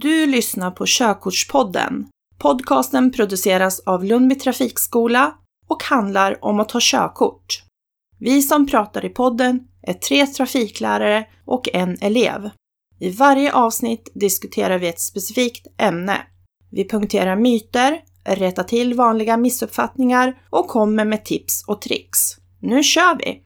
Du lyssnar på Körkortspodden. Podcasten produceras av Lundby Trafikskola och handlar om att ta körkort. Vi som pratar i podden är tre trafiklärare och en elev. I varje avsnitt diskuterar vi ett specifikt ämne. Vi punkterar myter, rättar till vanliga missuppfattningar och kommer med tips och tricks. Nu kör vi!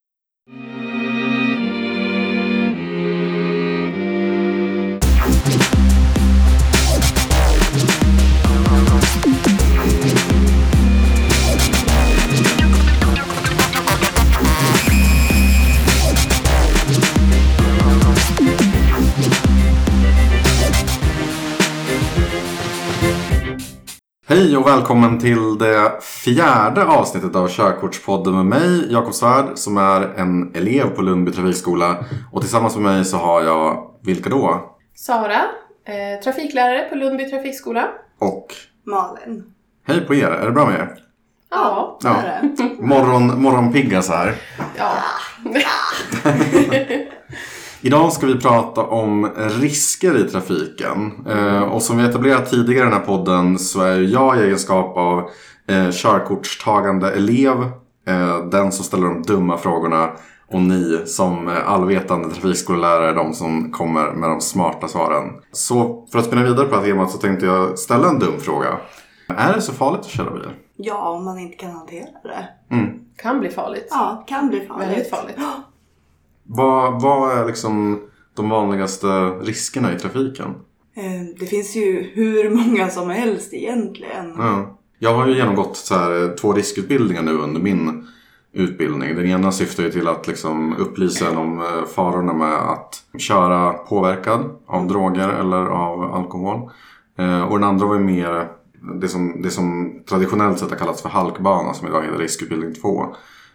Hej och välkommen till det fjärde avsnittet av Körkortspodden med mig, Jakob Svärd, som är en elev på Lundby Trafikskola. Och tillsammans med mig så har jag, vilka då? Sara, eh, trafiklärare på Lundby trafikskola. Och Malin. hej på er, är det bra med er? Ja. det är det. Morgon, morgonpigga så här. ja. Idag ska vi prata om risker i trafiken. Eh, och som vi etablerat tidigare i den här podden så är jag i egenskap av eh, körkortstagande elev eh, den som ställer de dumma frågorna. Och ni som allvetande trafikskollärare är de som kommer med de smarta svaren. Så för att spinna vidare på det här temat så tänkte jag ställa en dum fråga. Är det så farligt att köra bil? Ja, om man inte kan hantera det. Mm. Kan bli farligt. Ja, kan bli farligt. Väldigt farligt. Vad, vad är liksom de vanligaste riskerna i trafiken? Eh, Det finns ju hur många som helst egentligen. Ja. Jag har ju genomgått så här, eh, två riskutbildningar nu under min utbildning. Den ena syftar ju till att liksom upplysa en om eh, farorna med att köra påverkad av droger eller av alkohol. Och den andra var ju mer det som, det som traditionellt sett har kallats för halkbana som idag heter riskutbildning 2.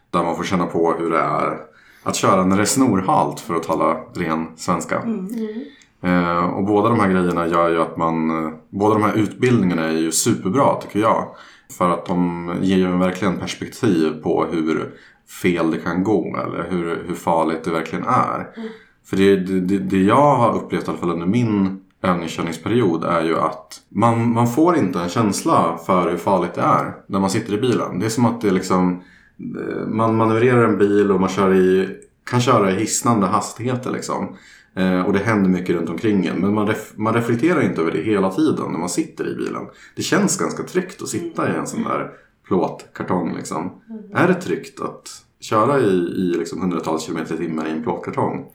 Där man får känna på hur det är att köra när det är snorhalt för att tala ren svenska. Eh, och båda de här grejerna gör ju att man... Eh, båda de här utbildningarna är ju superbra tycker jag. För att de ger ju verkligen perspektiv på hur fel det kan gå eller hur, hur farligt det verkligen är. För det, det, det, jag har upplevt i alla fall under min övningskörningsperiod är ju att man, man får inte en känsla för hur farligt det är när man sitter i bilen. Det är som att det liksom man manövrerar en bil och man kör i, kan köra i hisnande hastigheter liksom. Eh, och det händer mycket runt omkring en. Men man, ref, man reflekterar inte över det hela tiden när man sitter i bilen. Det känns ganska tryggt att sitta i en sån där plåtkartong liksom. Är det tryggt att köra i, i liksom hundratals kilometer i timmen i en plåtkartong?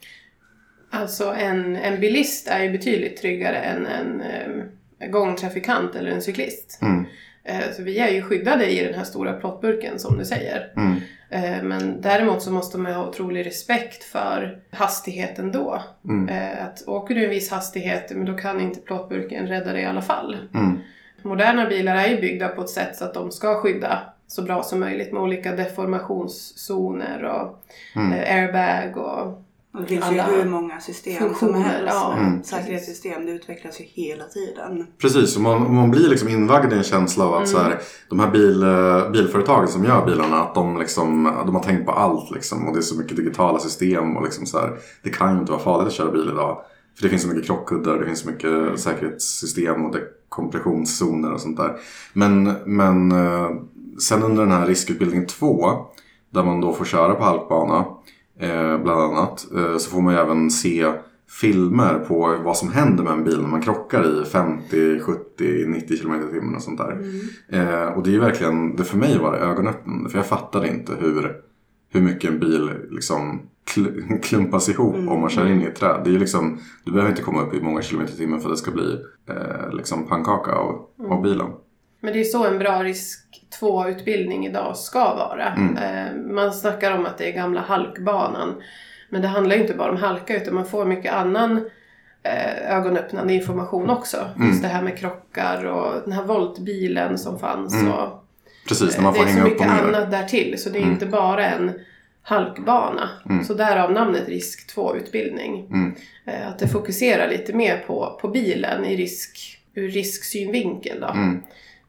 Alltså en, en bilist är ju betydligt tryggare än en eh, gångtrafikant eller en cyklist. Mm. Eh, så vi är ju skyddade i den här stora plåtburken som du säger. Mm. Eh, men däremot så måste man ha otrolig respekt för hastigheten då. Mm. Eh, att åker du en viss hastighet, men då kan inte plåtburken rädda dig i alla fall. Mm. Moderna bilar är ju byggda på ett sätt så att de ska skydda så bra som möjligt med olika deformationszoner och Mm. airbag Och det finns Alla ju hur många system som helst. ja. Mm. Säkerhetssystem, det utvecklas ju hela tiden. Precis, och man, man blir liksom invagd i en känsla av att så här, de här bil, eh, bilföretagen som gör bilarna, att de, liksom, de har tänkt på allt. Liksom, och det är så mycket digitala system. Och liksom så här, det kan ju inte vara farligt att köra bil idag. För det finns så mycket krockkuddar, det finns så mycket säkerhetssystem och dekompressionszoner och sånt där. Men, men eh, sen under den här riskutbildning 2, där man då får köra på halkbana, eh, bland annat, eh, så får man ju även se filmer på vad som händer med en bil när man krockar i 50, 70, 90 km i timmen och sånt där. Eh, och det är verkligen, det för mig var det ögonöppnande. För jag fattade inte hur, hur mycket en bil liksom kl- klumpas ihop om man kör in i ett träd. Det är liksom, du behöver inte komma upp i många kilometer i timmen för att det ska bli eh, liksom pannkaka av, av bilen. Men det är så en bra risk 2-utbildning idag ska vara. Mm. Eh, Man snackar om att det är gamla halkbanan. Men det handlar ju inte bara om halka utan man får mycket annan eh, ögonöppnande information också. Mm. Just det här med krockar och den här voltbilen som fanns. Mm. Och, Precis, när man det får är så hänga upp och mycket ner. annat därtill så det är Mm. inte bara en halkbana. Mm. Så därav namnet risk 2-utbildning. Mm. Eh, Att det fokuserar lite mer på, på bilen i risk, ur risksynvinkel. Då. Mm.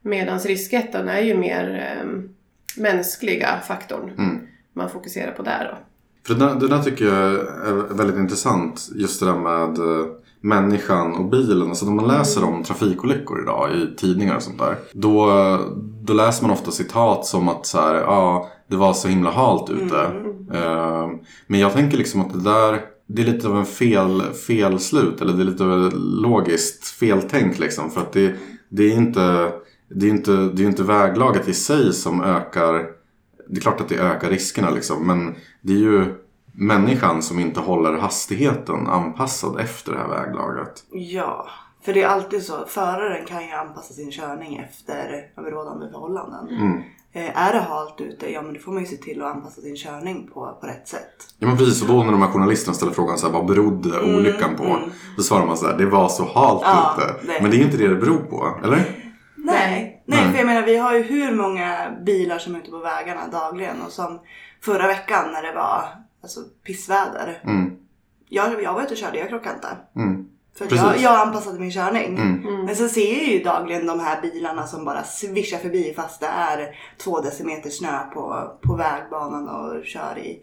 Medan riskettan är ju mer eh, mänskliga faktorn Mm. man fokuserar på där. Då. För det, där- det där tycker jag är väldigt intressant. Just det där med, människan och bilen. Alltså när man läser om trafikolyckor idag i tidningar och sånt där. Då, då läser man ofta citat som att så här, ja, det var så himla halt ute. Eh, men jag tänker liksom att det där det är lite av en fel, felslut eller det är lite av ett logiskt feltänk liksom. För att det, det är inte det är inte, det är inte väglaget i sig som ökar Det är klart att det ökar riskerna liksom men det är ju människan som inte håller hastigheten anpassad efter det här väglaget. Ja, för det är alltid så. Föraren kan ju anpassa sin körning efter rådande förhållanden. Mm. Eh, är det halt ute, ja men då får man ju se till att anpassa sin körning på, på rätt sätt. Ja men precis och då när de här journalisterna ställer frågan så här, vad berodde olyckan på? mm. Då svarar man så här, det var så halt Ja, ute. det- Men det är inte det det beror på, eller? Nej. Nej. Nej, för jag menar vi har ju hur många bilar som är ute på vägarna dagligen och som förra veckan när det var alltså, pissväder. Mm. Jag, jag var ute och körde, jag krockade inte. Mm. För jag, jag anpassade min körning. Mm. Men så ser jag ju dagligen de här bilarna som bara svischar förbi fast det är två decimeter snö på, på vägbanan och kör i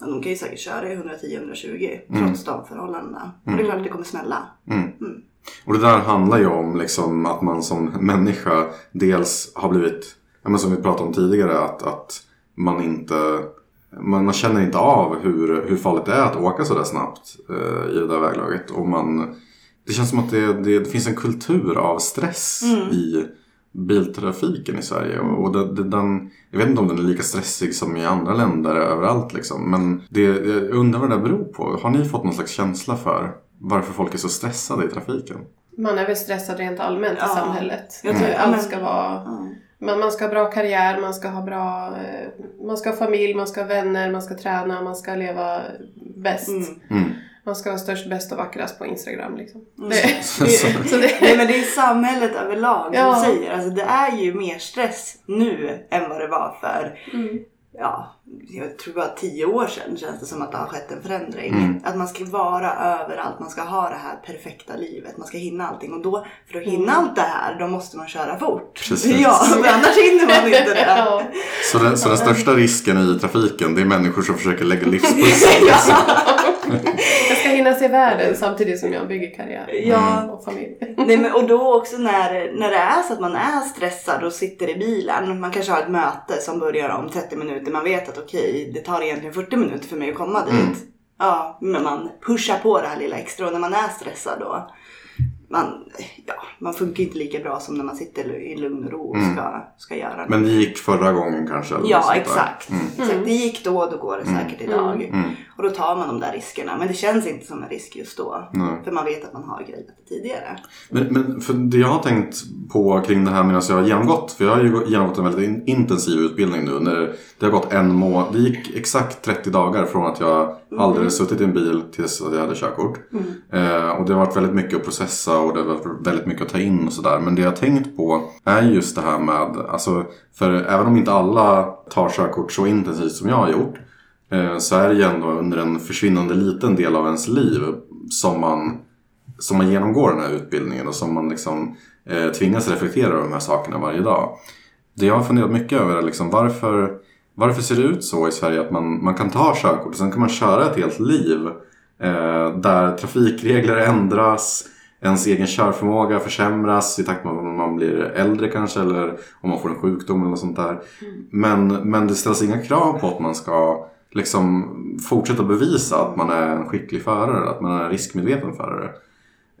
ja, de kan ju säkert köra i 110-120 trots de förhållandena. Och det är klart att det kommer smälla. Mm. Och det där handlar ju om liksom att man som människa dels har blivit, ja, som vi pratade om tidigare, att, att man inte man, man känner inte av hur, hur farligt det är att åka sådär snabbt eh, i det där väglaget. Och man, det känns som att det, det, det finns en kultur av stress i biltrafiken i Sverige. Och, och det, det, den, jag vet inte om den är lika stressig som i andra länder överallt. Liksom. Men det, jag undrar vad det beror på. Har ni fått någon slags känsla för varför folk är så stressade i trafiken? Man är väl stressad rent allmänt Ja. i samhället. Jag tror- ja, Allt ska vara... Ja. Man, man ska ha bra karriär, man ska ha bra... eh, Man ska ha familj, man ska ha vänner, man ska träna, man ska leva bäst. Mm. Mm. Man ska vara störst, bäst och vackrast på Instagram liksom. Mm. Det, Så- så det, Nej men det är samhället överlag Ja. som säger. Alltså det är ju mer stress nu än vad det var för, mm. ja, jag tror bara tio år sedan känns det som att det har skett en förändring. Mm. Att man ska vara överallt, man ska ha det här perfekta livet, man ska hinna allting. Och då, för att hinna Mm. allt det här, då måste man köra fort. Precis. Ja, för annars hinner man inte det. ja. Så, den, så den största risken i trafiken det är människor som försöker lägga livspussel. Liksom. Jag ska hinna se världen samtidigt som jag bygger karriär Ja. och familj. Nej, men, och då också när, när det är så att man är stressad och sitter i bilen. Man kanske har ett möte som börjar om 30 minuter. Man vet att okej, det tar egentligen 40 minuter för mig att komma dit. Mm. Ja, men man pushar på det här lilla extra och när man är stressad då. Man, ja, man funkar inte lika bra som när man sitter i lugn och ro och Mm. ska, ska göra Men det gick förra gången kanske? Eller något Ja, exakt. Mm. exakt. Det gick då, då går det Mm. säkert idag. Mm. Och då tar man de där riskerna. Men det känns inte som en risk just då. Nej. För man vet att man har grejat det tidigare. Men, men för det jag har tänkt på kring det här medan jag har genomgått, för jag har ju genomgått en väldigt in, intensiv utbildning nu. När det har gått en månad, det gick exakt 30 dagar från att jag aldrig suttit i en bil tills att jag hade körkort. Eh, och det har varit väldigt mycket att processa och det har varit väldigt mycket att ta in och sådär. Men det jag har tänkt på är just det här med, alltså, för även om inte alla tar körkort så intensivt som jag har gjort. Eh, så är det ju ändå under en försvinnande liten del av ens liv som man som man genomgår den här utbildningen och som man liksom eh, tvingas reflektera över de här sakerna varje dag. Det jag har funderat mycket över är liksom varför, varför ser det ut så i Sverige att man, man kan ta körkort och sen kan man köra ett helt liv eh, där trafikregler ändras, ens egen körförmåga försämras i takt med att man blir äldre kanske eller om man får en sjukdom eller något sånt där. Men, men det ställs inga krav på att man ska liksom fortsätta bevisa att man är en skicklig förare, att man är en riskmedveten förare.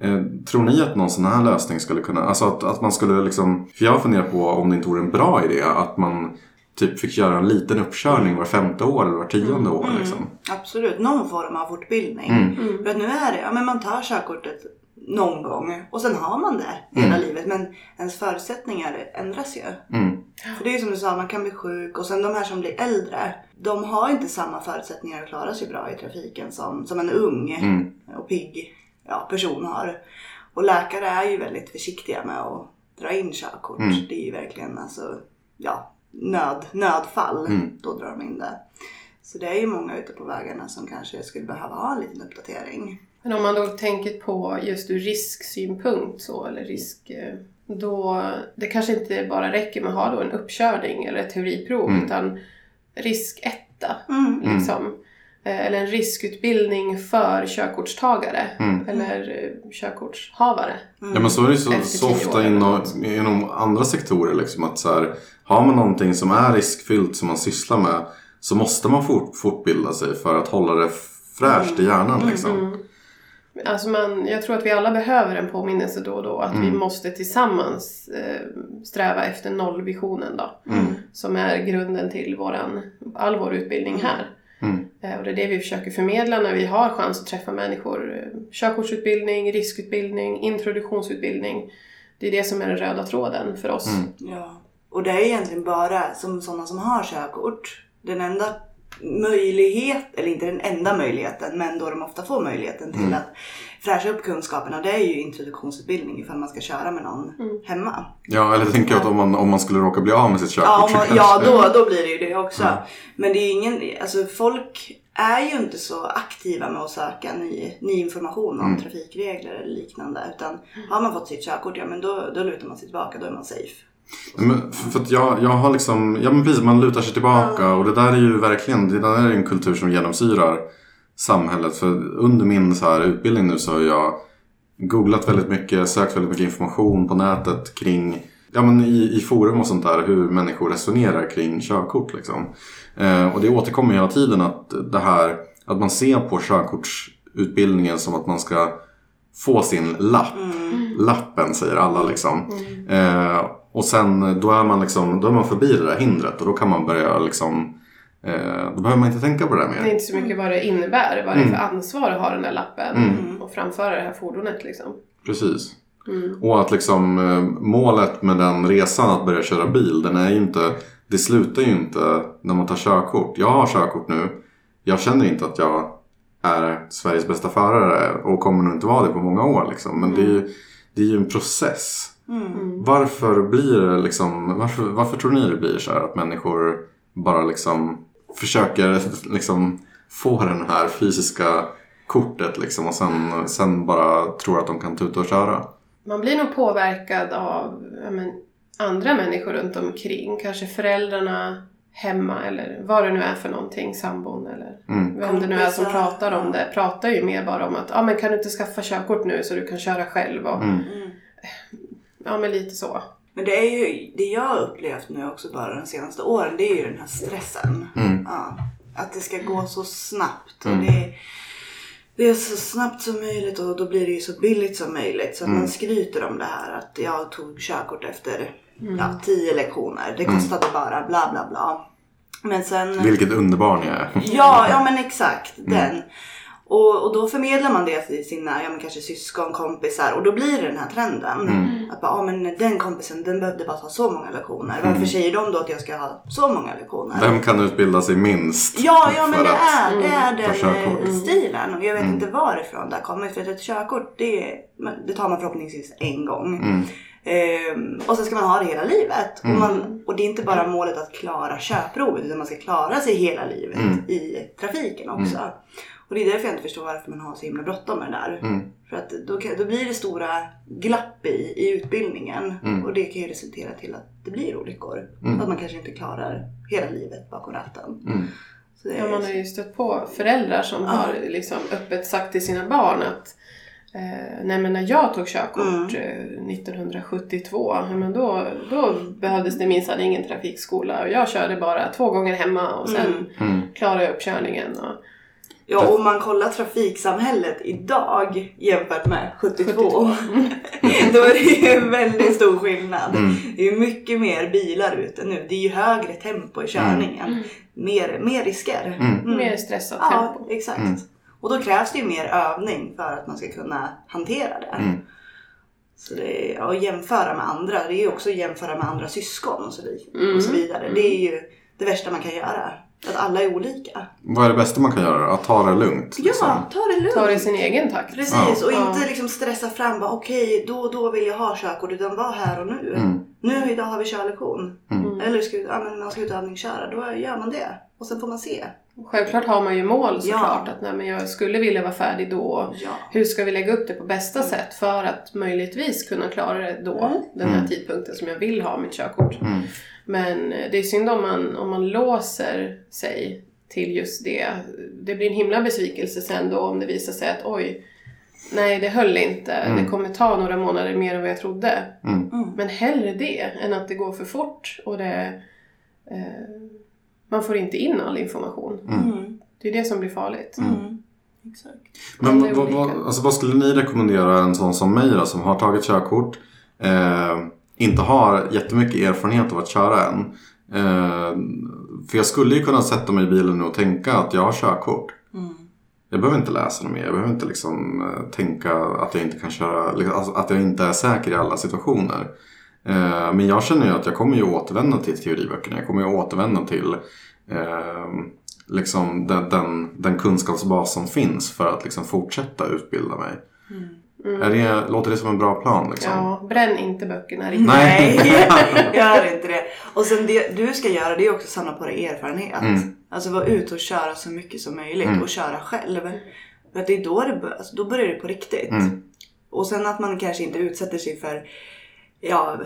Eh, tror ni att någon sån här lösning skulle kunna, alltså att, att man skulle liksom, för jag har funderat på om det inte vore en bra idé att man typ fick göra en liten uppkörning var femte år eller var tionde år liksom. Absolut, någon form av fortbildning. Mm. För att nu är det, ja men man tar körkortet någon gång och sen har man det hela livet. Men ens förutsättningar ändras ju. Mm. För det är ju som du sa, man kan bli sjuk och sen de här som blir äldre. De har inte samma förutsättningar att klara sig bra i trafiken som, som en ung Mm. och pigg ja, person har. Och läkare är ju väldigt försiktiga med att dra in körkort. Mm. Det är ju verkligen alltså, ja, nöd, nödfall. Mm. Då drar de in det. Så det är ju många ute på vägarna som kanske skulle behöva ha en liten uppdatering. Men om man då tänker på just ur risksynpunkt så, eller risk... eh, Då, det kanske inte bara räcker med att ha då en uppkörning eller ett teoriprov Mm. utan risk etta. Mm. Liksom. eh, eller en riskutbildning för körkortstagare Mm. eller eh, körkortshavare. Ja men så är det ju så, så ofta inom, inom andra sektorer liksom att så här, har man någonting som är riskfyllt som man sysslar med så måste man fort, fortbilda sig för att hålla det fräscht i hjärnan liksom. Alltså man, jag tror att vi alla behöver en påminnelse då och då att vi Mm. måste tillsammans eh, sträva efter nollvisionen då. Mm. Som är grunden till våran, all vår utbildning här. Mm. Eh, och det är det vi försöker förmedla när vi har chans att träffa människor. Eh, Körkortsutbildning, riskutbildning, introduktionsutbildning. Det är det som är den röda tråden för oss. Mm. Ja. Och det är egentligen bara som sådana som har körkort. Den enda möjlighet, eller inte den enda möjligheten, men då de ofta får möjligheten till Mm. att fräscha upp kunskaperna. Det är ju introduktionsutbildning ifall man ska köra med någon Mm. hemma. Ja eller tänker jag att om man, om man skulle råka bli av med sitt körkort Ja, man, ja då, då blir det ju det också. Mm. Men det är ingen, alltså folk är ju inte så aktiva med att söka ny, ny information om Mm. trafikregler eller liknande. Utan har man fått sitt körkort, ja men då, då lutar man sig tillbaka, då är man safe. Men för att jag, jag har liksom, ja men precis man lutar sig tillbaka och det där är ju verkligen, det där är en kultur som genomsyrar samhället. För under min så här utbildning nu så har jag googlat väldigt mycket, sökt väldigt mycket information på nätet kring, ja men i, i forum och sånt där, hur människor resonerar kring körkort liksom. Eh, och det återkommer hela tiden att det här, att man ser på körkortsutbildningen som att man ska få sin lapp. Lappen säger alla liksom. Eh, och sen då är man liksom, då är man förbi det där hindret och då kan man börja liksom, eh, då behöver man inte tänka på det där Det är mer. inte så mycket vad det innebär, vad det är Mm. för ansvar att ha den där lappen Mm. och framföra det här fordonet liksom. Precis. Mm. Och att liksom eh, målet med den resan att börja köra bil, den är ju inte, det slutar ju inte när man tar körkort. Jag har körkort nu. Jag känner inte att jag är Sveriges bästa förare och kommer nog inte vara det på många år liksom. Men det är ju, det är ju en process. Mm. Varför blir det liksom, varför, varför tror ni det blir så här att människor bara liksom försöker liksom få den här fysiska kortet liksom och sen, sen bara tror att de kan tuta och köra? Man blir nog påverkad av men, andra människor runt omkring. Kanske föräldrarna hemma eller vad det nu är för någonting, sambon eller Mm. vem det nu är som pratar om det. Pratar ju mer bara om att ja, men kan du inte skaffa körkort nu så du kan köra själv och Mm. Mm. ja men lite så. Men det är ju, det jag har upplevt nu också bara de senaste åren, det är ju den här stressen. Mm. Ja, att det ska gå så snabbt. Mm. Och det, det är så snabbt som möjligt och då blir det ju så billigt som möjligt. Så att Mm. man skryter om det här att jag tog körkort efter Mm. ja, tio lektioner. Det kostade bara bla bla bla. Men sen... Vilket underbar ni är. Ja, ja men exakt Mm. den. Och, och då förmedlar man det till sina ja, men kanske syskon, kompisar och då blir det den här trenden. Mm. Att bara, ja men den kompisen den behövde bara ta så många lektioner. Varför säger de då att jag ska ha så många lektioner? Vem kan utbilda sig minst? Ja, ja men det är, det är ta den eh, stilen. Och jag vet Mm. inte varifrån det har kommit. För att ett körkort det, det tar man förhoppningsvis en gång. Mm. Ehm, och sen ska man ha det hela livet. Mm. Och, man, och det är inte bara målet att klara körprovet utan man ska klara sig hela livet Mm. i trafiken också. Och det är därför jag inte förstår varför man har så himla bråttom med det där. Mm. För att då, då blir det stora glapp i, i utbildningen. Mm. Och det kan ju resultera till att det blir olyckor. Mm. Att man kanske inte klarar hela livet bakom ratten. Mm. Så det är, Ja, man har ju stött på föräldrar som Ja. har liksom öppet sagt till sina barn att eh, nej men när jag tog körkort Mm. eh, 1972, ja, men då, då behövdes det minsann ingen trafikskola och jag körde bara två gånger hemma och sen Mm. Mm. klarade jag upp körningen. Och, Ja, om man kollar trafiksamhället idag jämfört med 72. 72. då är det ju en väldigt stor skillnad. Mm. Det är ju mycket mer bilar ute nu. Det är ju högre tempo i körningen. Mm. Mer, mer risker. Mm. Mm. Mer stressat Ja, tempo. exakt. Mm. Och då krävs det ju mer övning för att man ska kunna hantera det. Mm. Så det är, och jämföra med andra, det är ju också att jämföra med andra syskon och så, vid- Mm. och så vidare. Det är ju det värsta man kan göra. Att alla är olika. Vad är det bästa man kan göra? Att ta det lugnt? liksom? Ja, ta det lugnt. Ta det i sin egen takt. Precis, och Ja. inte liksom stressa fram okej, då och då vill jag ha körkort utan var här och nu. Mm. Nu idag har vi körlektion. Mm. Eller ska, ja, men man ska ut och övningsköra, då gör man det. Och sen får man se. Självklart har man ju mål såklart. Ja. Att nej, men jag skulle vilja vara färdig då. Ja. Hur ska vi lägga upp det på bästa sätt för att möjligtvis kunna klara det då? Mm. Den här Mm. tidpunkten som jag vill ha mitt körkort. Mm. Men det är synd om man, om man låser sig till just det. Det blir en himla besvikelse sen då om det visar sig att oj, nej det höll inte. Mm. Det kommer ta några månader mer än vad jag trodde. Mm. Mm. Men hellre det än att det går för fort och det, eh, man får inte in all information. Mm. Det är det som blir farligt. Mm. Exakt. Men vad, vad, alltså, vad skulle ni rekommendera en sån som mig då, som har tagit körkort, eh, inte har jättemycket erfarenhet av att köra än. Eh, för jag skulle ju kunna sätta mig i bilen nu och tänka att jag har körkort. Mm. Jag behöver inte läsa något mer. Jag behöver inte liksom, eh, tänka att jag inte kan köra, liksom, alltså, att jag inte är säker i alla situationer. Eh, men jag känner ju att jag kommer ju återvända till teoriböckerna. Jag kommer ju återvända till eh, liksom den, den, den kunskapsbas som finns för att liksom fortsätta utbilda mig. Mm. Är det, låter det som en bra plan? Liksom? Ja, bränn inte böckerna riktigt. Nej. Gör inte det. Och sen det du ska göra det är också att samla på dig erfarenhet. Mm. Alltså vara ute och köra så mycket som möjligt Mm. och köra själv. För att det är då det bör, alltså då börjar det på riktigt. Mm. Och sen att man kanske inte utsätter sig för Ja,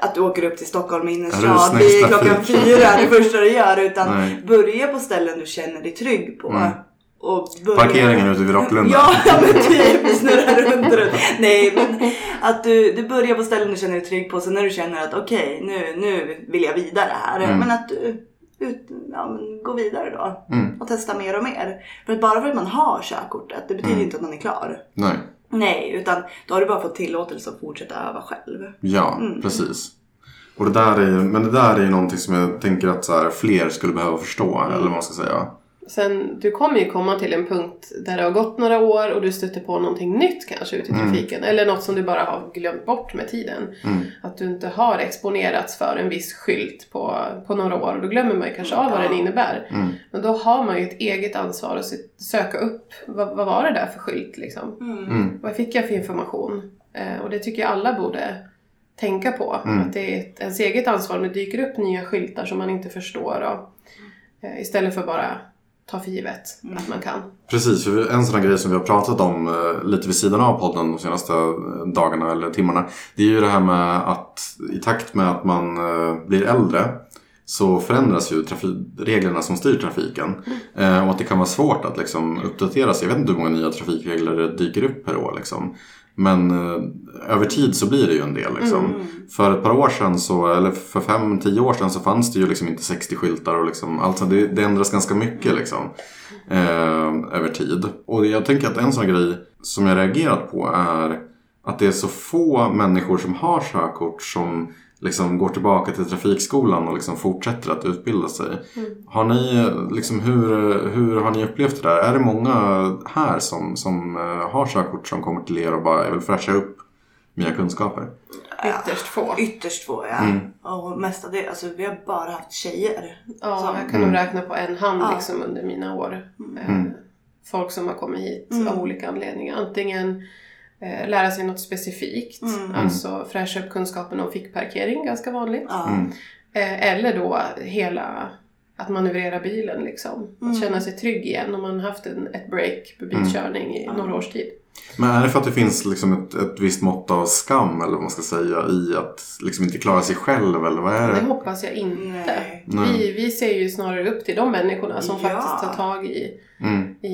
att du åker upp till Stockholm innerstad klockan fyra det första du gör. Utan Nej. börja på ställen du känner dig trygg på. Och börja... Parkeringen ute vid Rocklunda. Ja, men typ snurra runt runt. Nej men att du, du börjar på ställen du känner dig trygg på. Sen när du känner att okej nu, nu vill jag vidare här. Mm. Men att du ut, ja, men gå vidare då. Mm. Och testa mer och mer. För att bara för att man har körkortet det betyder Mm. inte att man är klar. Nej. Nej, utan då har du bara fått tillåtelse att fortsätta öva själv. Ja, Mm. precis. Och det där är, men det där är ju någonting som jag tänker att så här, fler skulle behöva förstå. Mm. Eller vad man ska säga. Sen, du kommer ju komma till en punkt där det har gått några år och du stöter på någonting nytt kanske ute i Mm. trafiken. Eller något som du bara har glömt bort med tiden. Mm. Att du inte har exponerats för en viss skylt på, på några år. Och då glömmer man ju kanske av vad den innebär. Mm. Men då har man ju ett eget ansvar att söka upp vad, vad var det där för skylt liksom. Mm. Vad fick jag för information? Eh, och det tycker jag alla borde tänka på. Mm. Att det är ett, ens eget ansvar om det dyker upp nya skyltar som man inte förstår. Och, eh, istället för bara ta för givet att man kan. Precis, för en sån här grej som vi har pratat om eh, lite vid sidan av podden de senaste eh, dagarna eller timmarna. Det är ju det här med att i takt med att man eh, blir äldre så förändras ju reglerna som styr trafiken. Eh, och att det kan vara svårt att liksom uppdatera sig. Jag vet inte hur många nya trafikregler det dyker upp per år. Liksom. Men eh, över tid så blir det ju en del. Liksom. Mm. För ett par år sedan, så, eller för fem, tio år sedan så fanns det ju liksom inte 60 skyltar och liksom, alltså det, det ändras ganska mycket liksom, eh, över tid. Och jag tänker att en sån grej som jag reagerat på är att det är så få människor som har körkort som liksom går tillbaka till trafikskolan och liksom fortsätter att utbilda sig. Har ni, liksom, hur, hur har ni upplevt det där? Är det många här som, som eh, har körkort som kommer till er och bara jag vill fräscha upp mina kunskaper? Ytterst få. Ytterst få ja. Mm. Och mestadels, alltså vi har bara haft tjejer. Ja, som- jag kan nog räkna på en hand Ja. liksom under mina år. Eh, Mm. Folk som har kommit hit Mm. av olika anledningar. Antingen eh, lära sig något specifikt, Mm. alltså fräscha upp kunskapen om fickparkering, ganska vanligt. Mm. Eh, eller då hela att manövrera bilen liksom. Mm. Att känna sig trygg igen om man haft en, ett break på bilkörning i Mm. några års tid. Men är det för att det finns liksom ett, ett visst mått av skam eller vad man ska säga i att liksom inte klara sig själv eller vad är Det det? hoppas jag inte. Nej. Vi, vi ser ju snarare upp till de människorna som Ja. faktiskt tar tag i, Mm. i,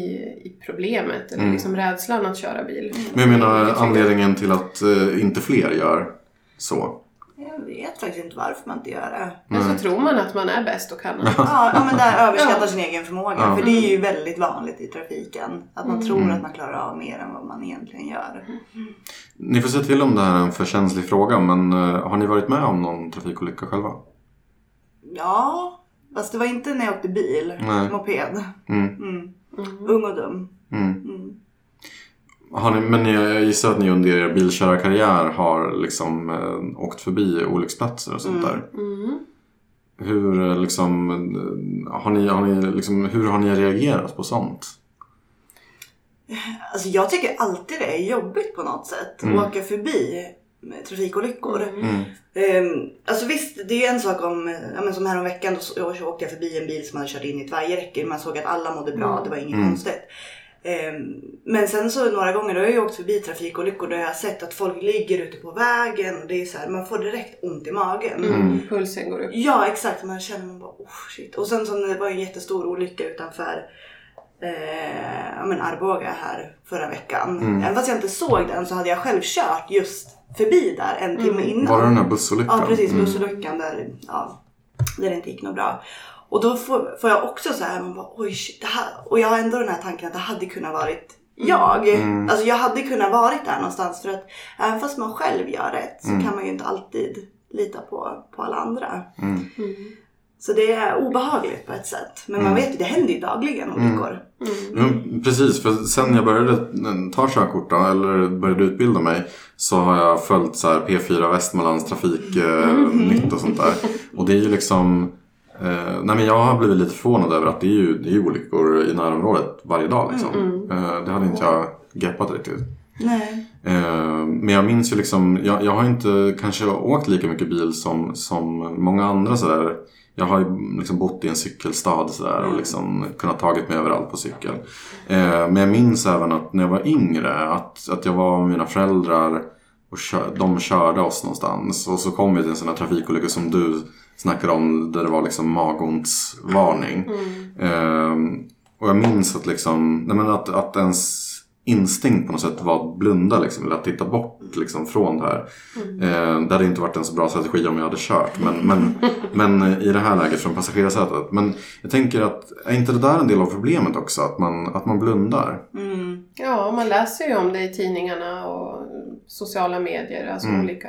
i problemet eller Mm. liksom rädslan att köra bil. Men jag menar anledningen till att eh, inte fler gör så. Jag vet faktiskt inte varför man inte gör det. Men så tror man att man är bäst och kan allt. Ja, ja men där överskattar Ja. sin egen förmåga. Ja. För det är ju väldigt vanligt i trafiken. Att man tror Mm. att man klarar av mer än vad man egentligen gör. Ni får säga till om det här är en för känslig fråga men eh, har ni varit med om någon trafikolycka själva? Ja, fast det var inte när jag åkte bil. Nej. Moped. Mm. Mm. Ung och dum. Mm. Mm. Har ni, men jag gissar att ni under er bilkörarkarriär har liksom eh, åkt förbi olycksplatser och sånt Mm. där. Mm. Hur, eh, liksom, eh, har ni, har ni, liksom, hur har ni reagerat på sånt? Alltså jag tycker alltid det är jobbigt på något sätt. Mm. Att åka förbi trafikolyckor. Mm. Mm. Ehm, alltså visst, det är en sak om, ja, men som häromveckan då så, så åkte jag förbi en bil som hade kört in i ett vajerräcke. Man såg att alla mådde bra, Mm. det var inget Mm. konstigt. Ehm, Men sen så några gånger då har jag ju åkt förbi trafikolyckor där jag har sett att folk ligger ute på vägen och det är så här, man får direkt ont i magen. Mm. Pulsen går upp. Ja exakt, man känner man bara oh shit. Och sen så det var en jättestor olycka utanför eh, men Arboga här förra veckan. Mm. Även fast jag inte såg den så hade jag själv kört just förbi där en timme innan. Var det den här bussolyckan? Ja precis, Mm. bussolyckan där, ja, där det inte gick något bra. Och då får, får jag också så här, man bara, oj shit, det här. Och jag har ändå den här tanken att det hade kunnat varit jag. Mm. Alltså jag hade kunnat varit där någonstans för att även fast man själv gör rätt så Mm. kan man ju inte alltid lita på, på alla andra. Mm. Så det är obehagligt på ett sätt. Men Mm. man vet ju, det händer ju dagligen olyckor. Mm, precis, för sen jag började ta körkort då, eller började utbilda mig så har jag följt så här P4 Västmanlands trafiknytt och sånt där. Och det är ju liksom eh, nej men jag har blivit lite förvånad över att det är ju, det är ju olyckor i närområdet varje dag liksom. Eh, det hade inte jag greppat riktigt. Nej. Eh, Men jag minns ju liksom, jag, jag har inte kanske åkt lika mycket bil som, som många andra sådär. Jag har ju liksom bott i en cykelstad sådär och liksom kunnat tagit mig överallt på cykel. Eh, Men jag minns även att när jag var yngre att, att jag var med mina föräldrar och kör, de körde oss någonstans. Och så kom vi till en sån här trafikolycka som du snackade om där det var liksom magontsvarning. Ehm, och jag minns att, liksom, nej men att, att ens instinkt på något sätt var att blunda liksom, eller att titta bort liksom, från det här. Eh, det hade inte varit en så bra strategi om jag hade kört. Men, men, men i det här läget från passagerarsätet. Men jag tänker att är inte det där en del av problemet också? Att man, att man blundar? Mm. Ja, man läser ju om det i tidningarna och sociala medier, alltså Mm. olika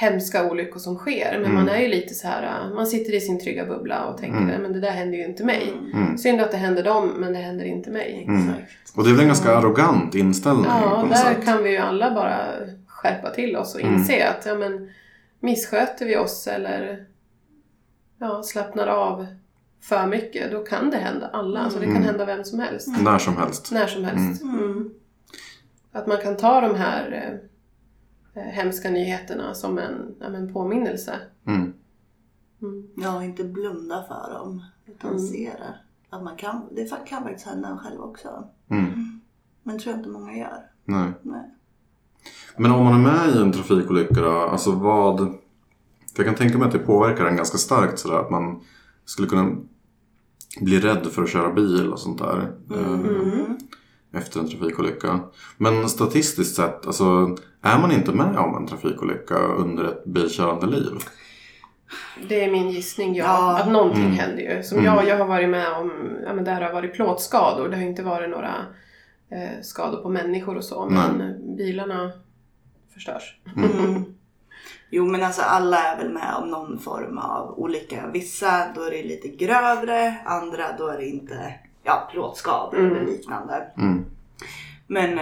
hemska olyckor som sker. Men Mm. man är ju lite så här, äh, man sitter i sin trygga bubbla och tänker Mm. men det där händer ju inte mig. Mm. Synd att det händer dem, men det händer inte mig. Mm. Och det är väl en ganska arrogant inställning Ja, där sätt. kan vi ju alla bara skärpa till oss och Mm. inse att ja, men, missköter vi oss eller ja, slappnar av för mycket, då kan det hända alla. Alltså det kan Mm. hända vem som helst. När som helst. När som helst. Mm. Mm. Att man kan ta de här eh, hemska nyheterna som en, ja, men påminnelse. Mm. Mm. Ja, inte blunda för dem. Utan Mm. se det. Att man kan, det kan faktiskt hända en själv också. Mm. Men tror jag inte många gör. Nej. Nej. Men om man är med i en trafikolycka då, alltså vad... För jag kan tänka mig att det påverkar en ganska starkt sådär att man skulle kunna bli rädd för att köra bil och sånt där. eh, Mm. Efter en trafikolycka. Men statistiskt sett, alltså är man inte med om en trafikolycka under ett bilkörande liv? Det är min gissning, ja. Ja. Att någonting Mm. händer ju. Som Mm. jag, jag har varit med om, ja men där har varit plåtskador. Det har inte varit några eh, skador på människor och så. Men eh, bilarna förstörs. Mm. Jo men alltså alla är väl med om någon form av olika. Vissa då är det lite grövre, andra då är det inte ja, plåtskador Mm. eller liknande. Mm. Men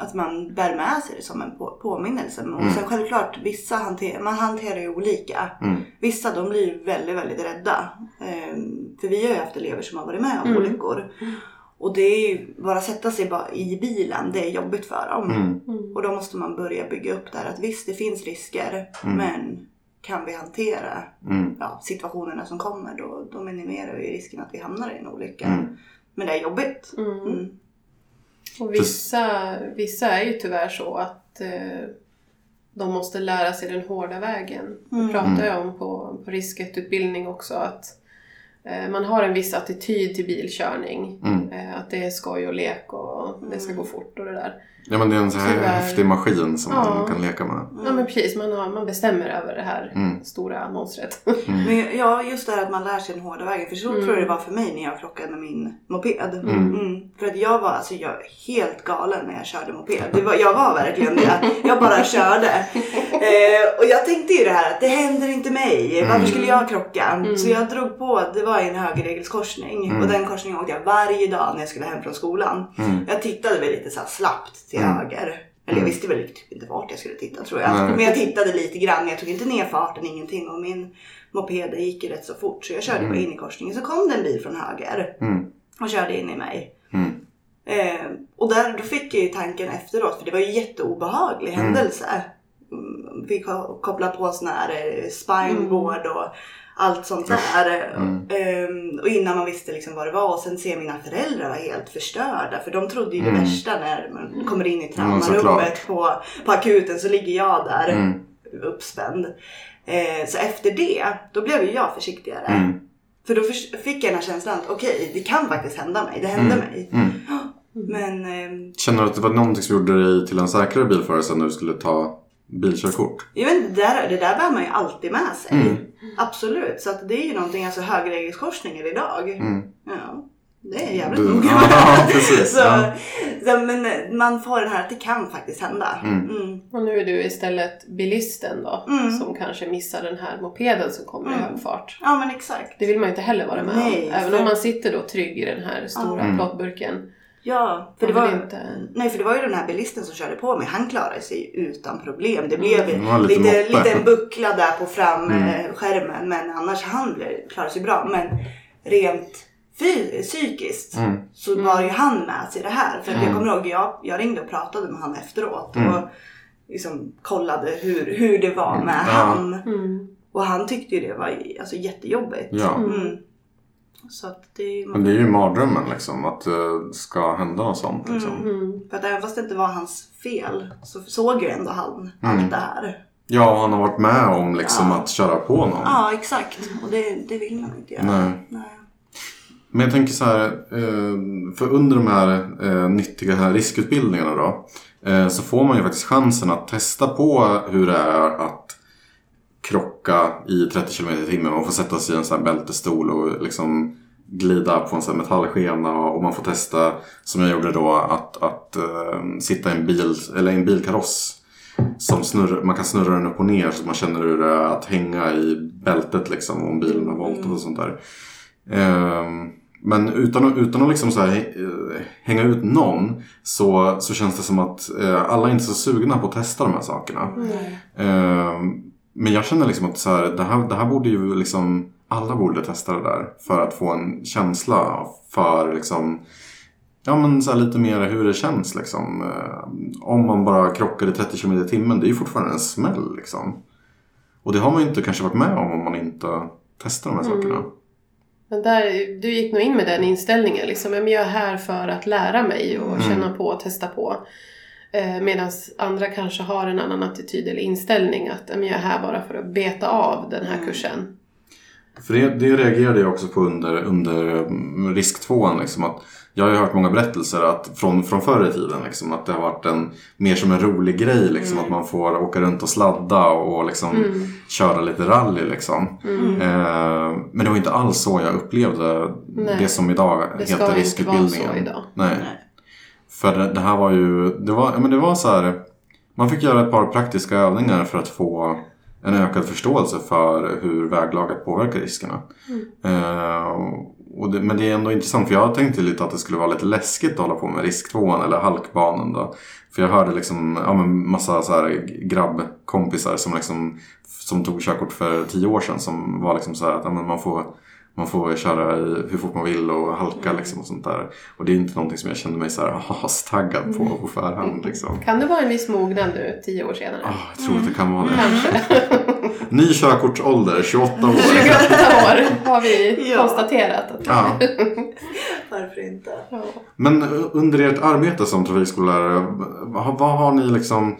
att man bär med sig det som en på- påminnelse. Och Mm. sen självklart, vissa hanter, man hanterar ju olika. Mm. Vissa de blir ju väldigt, väldigt rädda. Ehm, för vi har ju haft elever som har varit med om Mm. olyckor. Och det är ju, bara sätta sig bara i bilen, det är jobbigt för dem. Mm. Mm. Och då måste man börja bygga upp där att visst det finns risker Mm. men kan vi hantera Mm. ja, situationerna som kommer då, då minimerar vi risken att vi hamnar i en olycka. Mm. Men det är jobbigt. Mm. Mm. Och vissa, vissa är ju tyvärr så att eh, de måste lära sig den hårda vägen. Mm. Det pratar jag om på, på risketutbildning också. Att eh, man har en viss attityd till bilkörning. Mm. Eh, att det är skoj och lek och det ska gå fort och det där. Ja men det är en så här Tyvärr. häftig maskin som Ja. man kan leka med. Ja men precis, man, har, man bestämmer över det här Mm. stora monstret. Men ja, just det här att man lär sig den hårda vägen. För så Mm. tror jag det var för mig när jag krockade med min moped. Mm. Mm. För att jag var alltså jag helt galen när jag körde moped. Det var, jag var verkligen det. Jag bara körde. Eh, och jag tänkte ju det här att det händer inte mig. Varför Mm. skulle jag krocka? Mm. Så jag drog på, det var i en högerregelskorsning. Mm. Och den korsningen åkte jag varje dag när jag skulle hem från skolan. Mm. Jag tittade väl lite så slappt till Mm. höger. Eller jag visste väl typ inte vart jag skulle titta tror jag. Nej. Men jag tittade lite grann. Jag tog inte ner farten, ingenting. Och min moped gick ju rätt så fort. Så jag körde Mm. bara in i korsningen. Så kom det en bil från höger. Mm. Och körde in i mig. Mm. Eh, och där, då fick jag ju tanken efteråt. För det var ju en jätteobehaglig Mm. händelse. Mm, Vi ko- kopplade på sån här eh, spineboard och allt sånt där. Mm. Ehm, och innan man visste liksom vad det var och sen ser mina föräldrar var helt förstörda för de trodde ju det Mm. värsta när man kommer in i Mm, traumarummet såklart. på, på akuten så ligger jag där Mm. uppspänd. Eh, så efter det, då blev ju jag försiktigare. Mm. För då fick jag den här känslan att okej, det kan faktiskt hända mig. Det hände Mm. mig. Mm. Men ehm, Känner du att det var någonting som gjorde dig till en säkrare bilförare sen när du skulle ta bilkörkort? jag vet inte, det där, det där bär man ju alltid med sig. Mm. Absolut. Så att det är ju någonting, alltså högregelskorsningar idag. Mm. Ja, det är jävligt Du- noga Ja, precis. så, Ja. så, men man får den här att det kan faktiskt hända. Mm. Mm. Och nu är du istället bilisten då, Mm. som kanske missar den här mopeden som kommer i Mm. hög fart. Ja men exakt. Det vill man ju inte heller vara med Nej, om. Även för- om man sitter då trygg i den här stora Mm. plåtburken. Ja, för det, var, inte... nej, för det var ju den här bilisten som körde på mig. Han klarade sig utan problem. Det blev Det var lite lite, moppe. lite en buckla där på Mm. framskärmen. Men annars han blev- klarade sig bra. Men rent fy, psykiskt Mm. så var ju han med sig det här. För att Mm. jag kommer ihåg, jag, jag ringde och pratade med han efteråt. Mm. Och liksom kollade hur, hur det var med Ja. han. Mm. Och han tyckte ju det var alltså, jättejobbigt. Ja. Mm. Så att det, Men det är ju mardrömmen liksom. Att det ska hända något sånt liksom. Mm. För att även fast det inte var hans fel så såg ju ändå han Mm. allt det här. Ja, han har varit med om liksom Ja. att köra på någon. Ja, exakt. Och det, det vill man inte göra. Nej. Nej. Men jag tänker så här, eh, för under de här eh, nyttiga här riskutbildningarna då, eh, så får man ju faktiskt chansen att testa på hur det är att krocka i 30 km i timmen. Man får sätta sig i en sån här bältestol och liksom glida på en sån här metallskena och man får testa, som jag gjorde då, att, att eh, sitta i en bil, eller en bilkaross. Som snurr, man kan snurra den upp och ner så man känner hur det är att hänga i bältet liksom om bilen har voltat och sånt där. Ehm, men utan, att- utan att liksom så här, eh, hänga ut någon så, så känns det som att eh, alla är inte så sugna på att testa de här sakerna. Ehm, men jag känner liksom att så här, det, här, det här borde ju liksom alla borde testa det där för att få en känsla för liksom Ja men så lite mer hur det känns liksom. Eh, Om man bara krockar i 30 km i timmen, det är ju fortfarande en smäll liksom. Och det har man ju inte kanske varit med om om man inte testar de här Mm. sakerna. Men där, du gick nog in med den inställningen. Liksom, "Ja, men jag är här för att lära mig och Mm. känna på och testa på. Eh, Medan andra kanske har en annan attityd eller inställning. Att "Ja, men jag är här bara för att beta av den här Mm. kursen. För det, det reagerade jag också på under, under mm, risk 2 liksom att Jag har ju hört många berättelser att, från, från förr i tiden liksom, att det har varit en, mer som en rolig grej liksom, Mm. att man får åka runt och sladda och liksom, Mm. köra lite rally liksom. Mm. Eh, men det var inte alls så jag upplevde Nej. det som idag Det ska heter inte vara så riskutbildningen. idag. Nej. Nej. För det, det här var ju, det var, ja, men det var så här. Man fick göra ett par praktiska övningar för att få en ökad förståelse för hur väglaget påverkar riskerna. Eh, och det, men det är ändå intressant för jag tänkte lite att det skulle vara lite läskigt att hålla på med risktvåan eller halkbanan då. För jag hörde liksom, ja men massa så här grabbkompisar som liksom som tog körkort för tio år sedan som var liksom så här att ja, man får man får köra hur fort man vill och halka liksom och sånt där. Och det är inte någonting som jag kände mig så här astaggad på på förhand liksom. Kan det vara en viss mognad nu, tio år senare? Ah, jag tror att det kan vara det. Kanske. Ny körkortsålder, 28 år. 28 år har vi Ja. konstaterat. Att, Ja. Varför inte? ja. Men under ert arbete som trafikskollärare, vad, vad har ni liksom...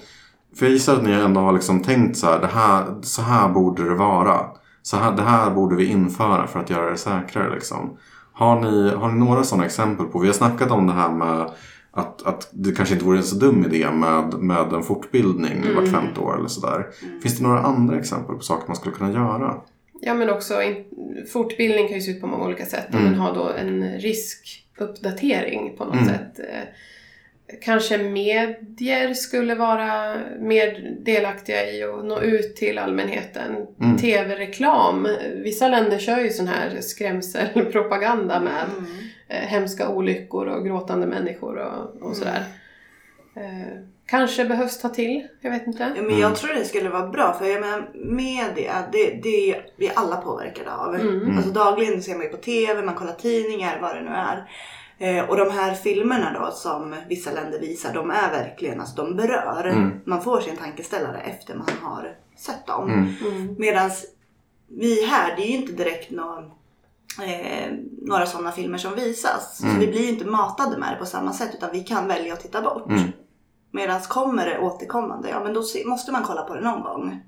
För jag gissar att ni ändå har liksom tänkt så här, det här, så här borde det vara. Så här, det här borde vi införa för att göra det säkrare liksom. Har ni, har ni några sådana exempel på? Vi har snackat om det här med att, att det kanske inte vore en så dum idé med, med en fortbildning vart femte år eller sådär. Finns det några andra exempel på saker man skulle kunna göra? Ja men också in, fortbildning kan ju se ut på många olika sätt. Mm. Men ha då en riskuppdatering på något Mm. sätt. Kanske medier skulle vara mer delaktiga i att nå ut till allmänheten. Mm. TV-reklam. Vissa länder kör ju sån här skrämselpropaganda med Mm. hemska olyckor och gråtande människor och, och sådär. Eh, kanske behövs ta till, jag vet inte. Ja, men jag tror det skulle vara bra för jag menar media, det, det är vi alla påverkade av. Mm. Alltså dagligen ser man ju på TV, man kollar tidningar, vad det nu är. Eh, och de här filmerna då som vissa länder visar, de är verkligen, alltså de berör. Mm. Man får sin tankeställare efter man har sett dem. Mm. Mm. Medan vi här, det är ju inte direkt någon, eh, några sådana filmer som visas. Mm. Så vi blir ju inte matade med det på samma sätt utan vi kan välja att titta bort. Mm. Medan kommer det återkommande, ja men då måste man kolla på det någon gång.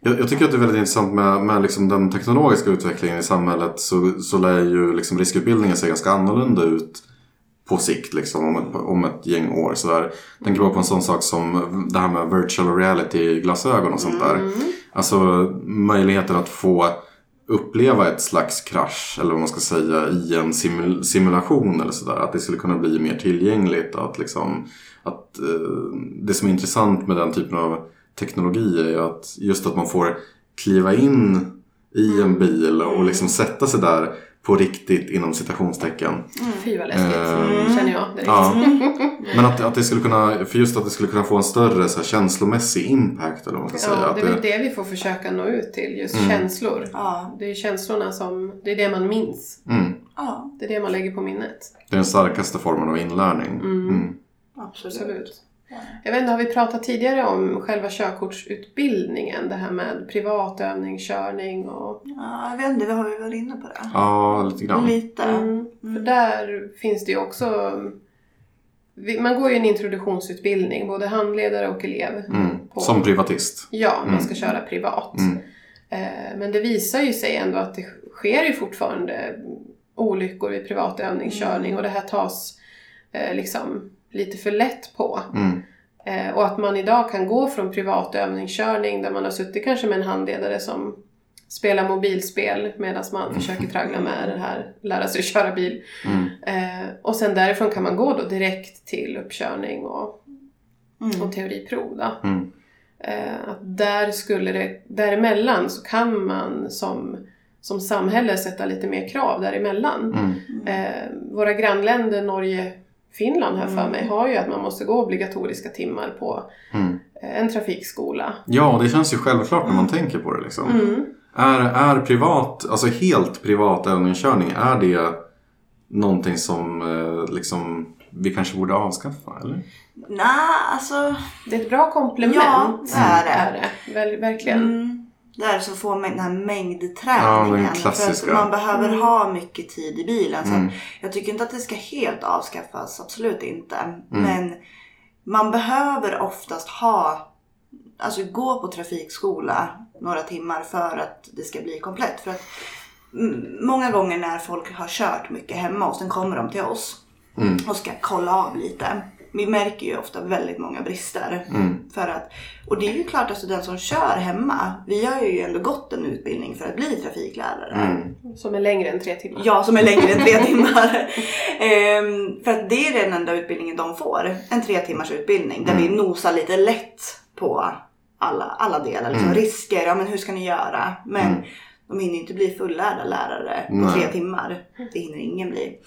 Jag, jag tycker att det är väldigt intressant med, med liksom den teknologiska utvecklingen i samhället så, så lär ju liksom riskutbildningen se ganska annorlunda ut på sikt liksom, om, ett, om ett gäng år. Så där. Tänker bara på en sån sak som det här med virtual reality-glasögon och sånt där. Alltså möjligheten att få uppleva ett slags krasch eller vad man ska säga i en simul- simulation eller sådär. Att det skulle kunna bli mer tillgängligt. Att liksom, att, eh, det som är intressant med den typen av teknologi är ju att just att man får kliva in i en bil och liksom sätta sig där på riktigt inom citationstecken. Fy vad läskigt, Eh, känner jag direkt. Ja. Men att, att det skulle kunna, för just att det skulle kunna få en större så här, känslomässig impact eller vad man ska säga. Ja, Att det är väl det vi får försöka nå ut till, just Mm. känslor. Ja. Det är känslorna som, det är det man minns. mm, Ja, Det är det man lägger på minnet. det är den starkaste formen av inlärning. Mm. Mm. absolut. Absolut. Jag vet inte, har vi pratat tidigare om själva körkortsutbildningen? Det här med privatövningskörning och... Ja, jag vet inte, har vi varit inne på det? Ja, lite grann. Lite. Mm. För där finns det ju också... vi- Man går ju en introduktionsutbildning, både handledare och elev. Mm. på- Som privatist. Ja, man Mm. ska köra privat. Mm. Eh, Men det visar ju sig ändå att det sker ju fortfarande olyckor vid privat övningskörning och det här tas eh, liksom lite för lätt på. Mm. Eh, Och att man idag kan gå från privat övningskörning där man har suttit kanske med en handledare som spelar mobilspel medan man försöker traggla med det här, lära sig köra bil. Mm. Eh, Och sen därifrån kan man gå då direkt till uppkörning och, Mm. och teoriprov. Då. Mm. Eh, att där skulle det, däremellan så kan man som, som samhälle sätta lite mer krav däremellan. Mm. Eh, våra grannländer Norge, Finland här för Mm. mig har ju att man måste gå obligatoriska timmar på Mm. eh, en trafikskola. Ja, det känns ju självklart när man tänker på det. Liksom. Mm. Är, är privat, alltså helt privat övningskörning, är det någonting som eh, liksom, vi kanske borde avskaffa? Eller? Nej, alltså. Det är ett bra komplement. Ja, det är det. Är det. Väl, verkligen. Mm, där så får man den här Ja, mängdträningen. klassiska. För att man behöver ha mycket tid i bilen. Så Mm. jag tycker inte att det ska helt avskaffas, absolut inte. Mm. Men man behöver oftast ha, alltså gå på trafikskola några timmar för att det ska bli komplett. För att mm, många gånger när folk har kört mycket hemma och sen kommer de till oss Mm. och ska kolla av lite. Vi märker ju ofta väldigt många brister. Mm. För att, och det är ju klart att den som kör hemma, vi har ju ändå gått en utbildning för att bli trafiklärare. Mm. Som är längre än tre timmar. Ja, som är längre än tre timmar. Ehm, för att det är den enda utbildningen de får. En tre timmars utbildning där vi nosar lite lätt på alla, alla delar. Liksom Mm. Risker, ja men hur ska ni göra? Men Mm. de hinner ju inte bli fullärda lärare på Nej. tre timmar. Det hinner ingen bli.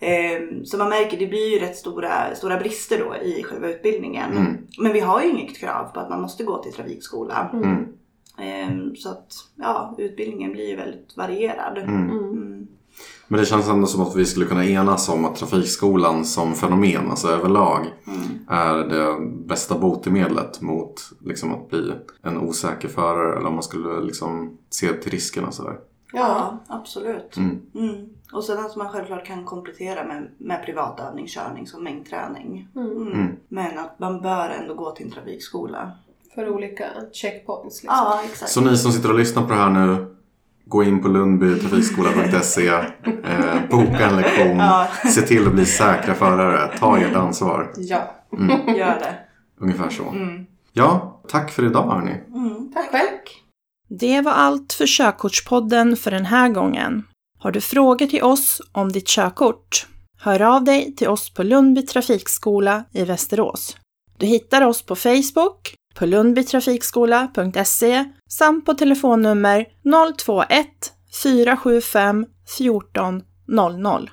Ehm, Så man märker det blir ju rätt stora, stora brister då i själva utbildningen. Mm. Men vi har ju inget krav på att man måste gå till trafikskola. Mm. Ehm, Så att ja, utbildningen blir ju väldigt varierad. Mm. Mm. Men det känns ändå som att vi skulle kunna enas om att trafikskolan som fenomen, alltså överlag, Mm. är det bästa botemedlet mot liksom, att bli en osäker förare eller om man skulle liksom, se till riskerna sådär. Ja, absolut. Mm. Mm. Och sen att man självklart kan komplettera med, med privat övningskörning som mängdträning. Mm. Mm. Mm. Men att man bör ändå gå till en trafikskola. För olika checkpoints. Liksom. Ja, exakt. Så ni som sitter och lyssnar på det här nu, gå in på lundbytrafikskola.se, eh, boka en lektion, Ja. se till att bli säkra förare, ta ert ansvar. Ja. Mm. Gör det. Ungefär så. Mm. Ja, tack för idag hörni. Mm. Tack själv. Det var allt för Körkortspodden för den här gången. Har du frågor till oss om ditt körkort? Hör av dig till oss på Lundby trafikskola i Västerås. Du hittar oss på Facebook, på lundbytrafikskola.se samt på telefonnummer 021 475 14 00.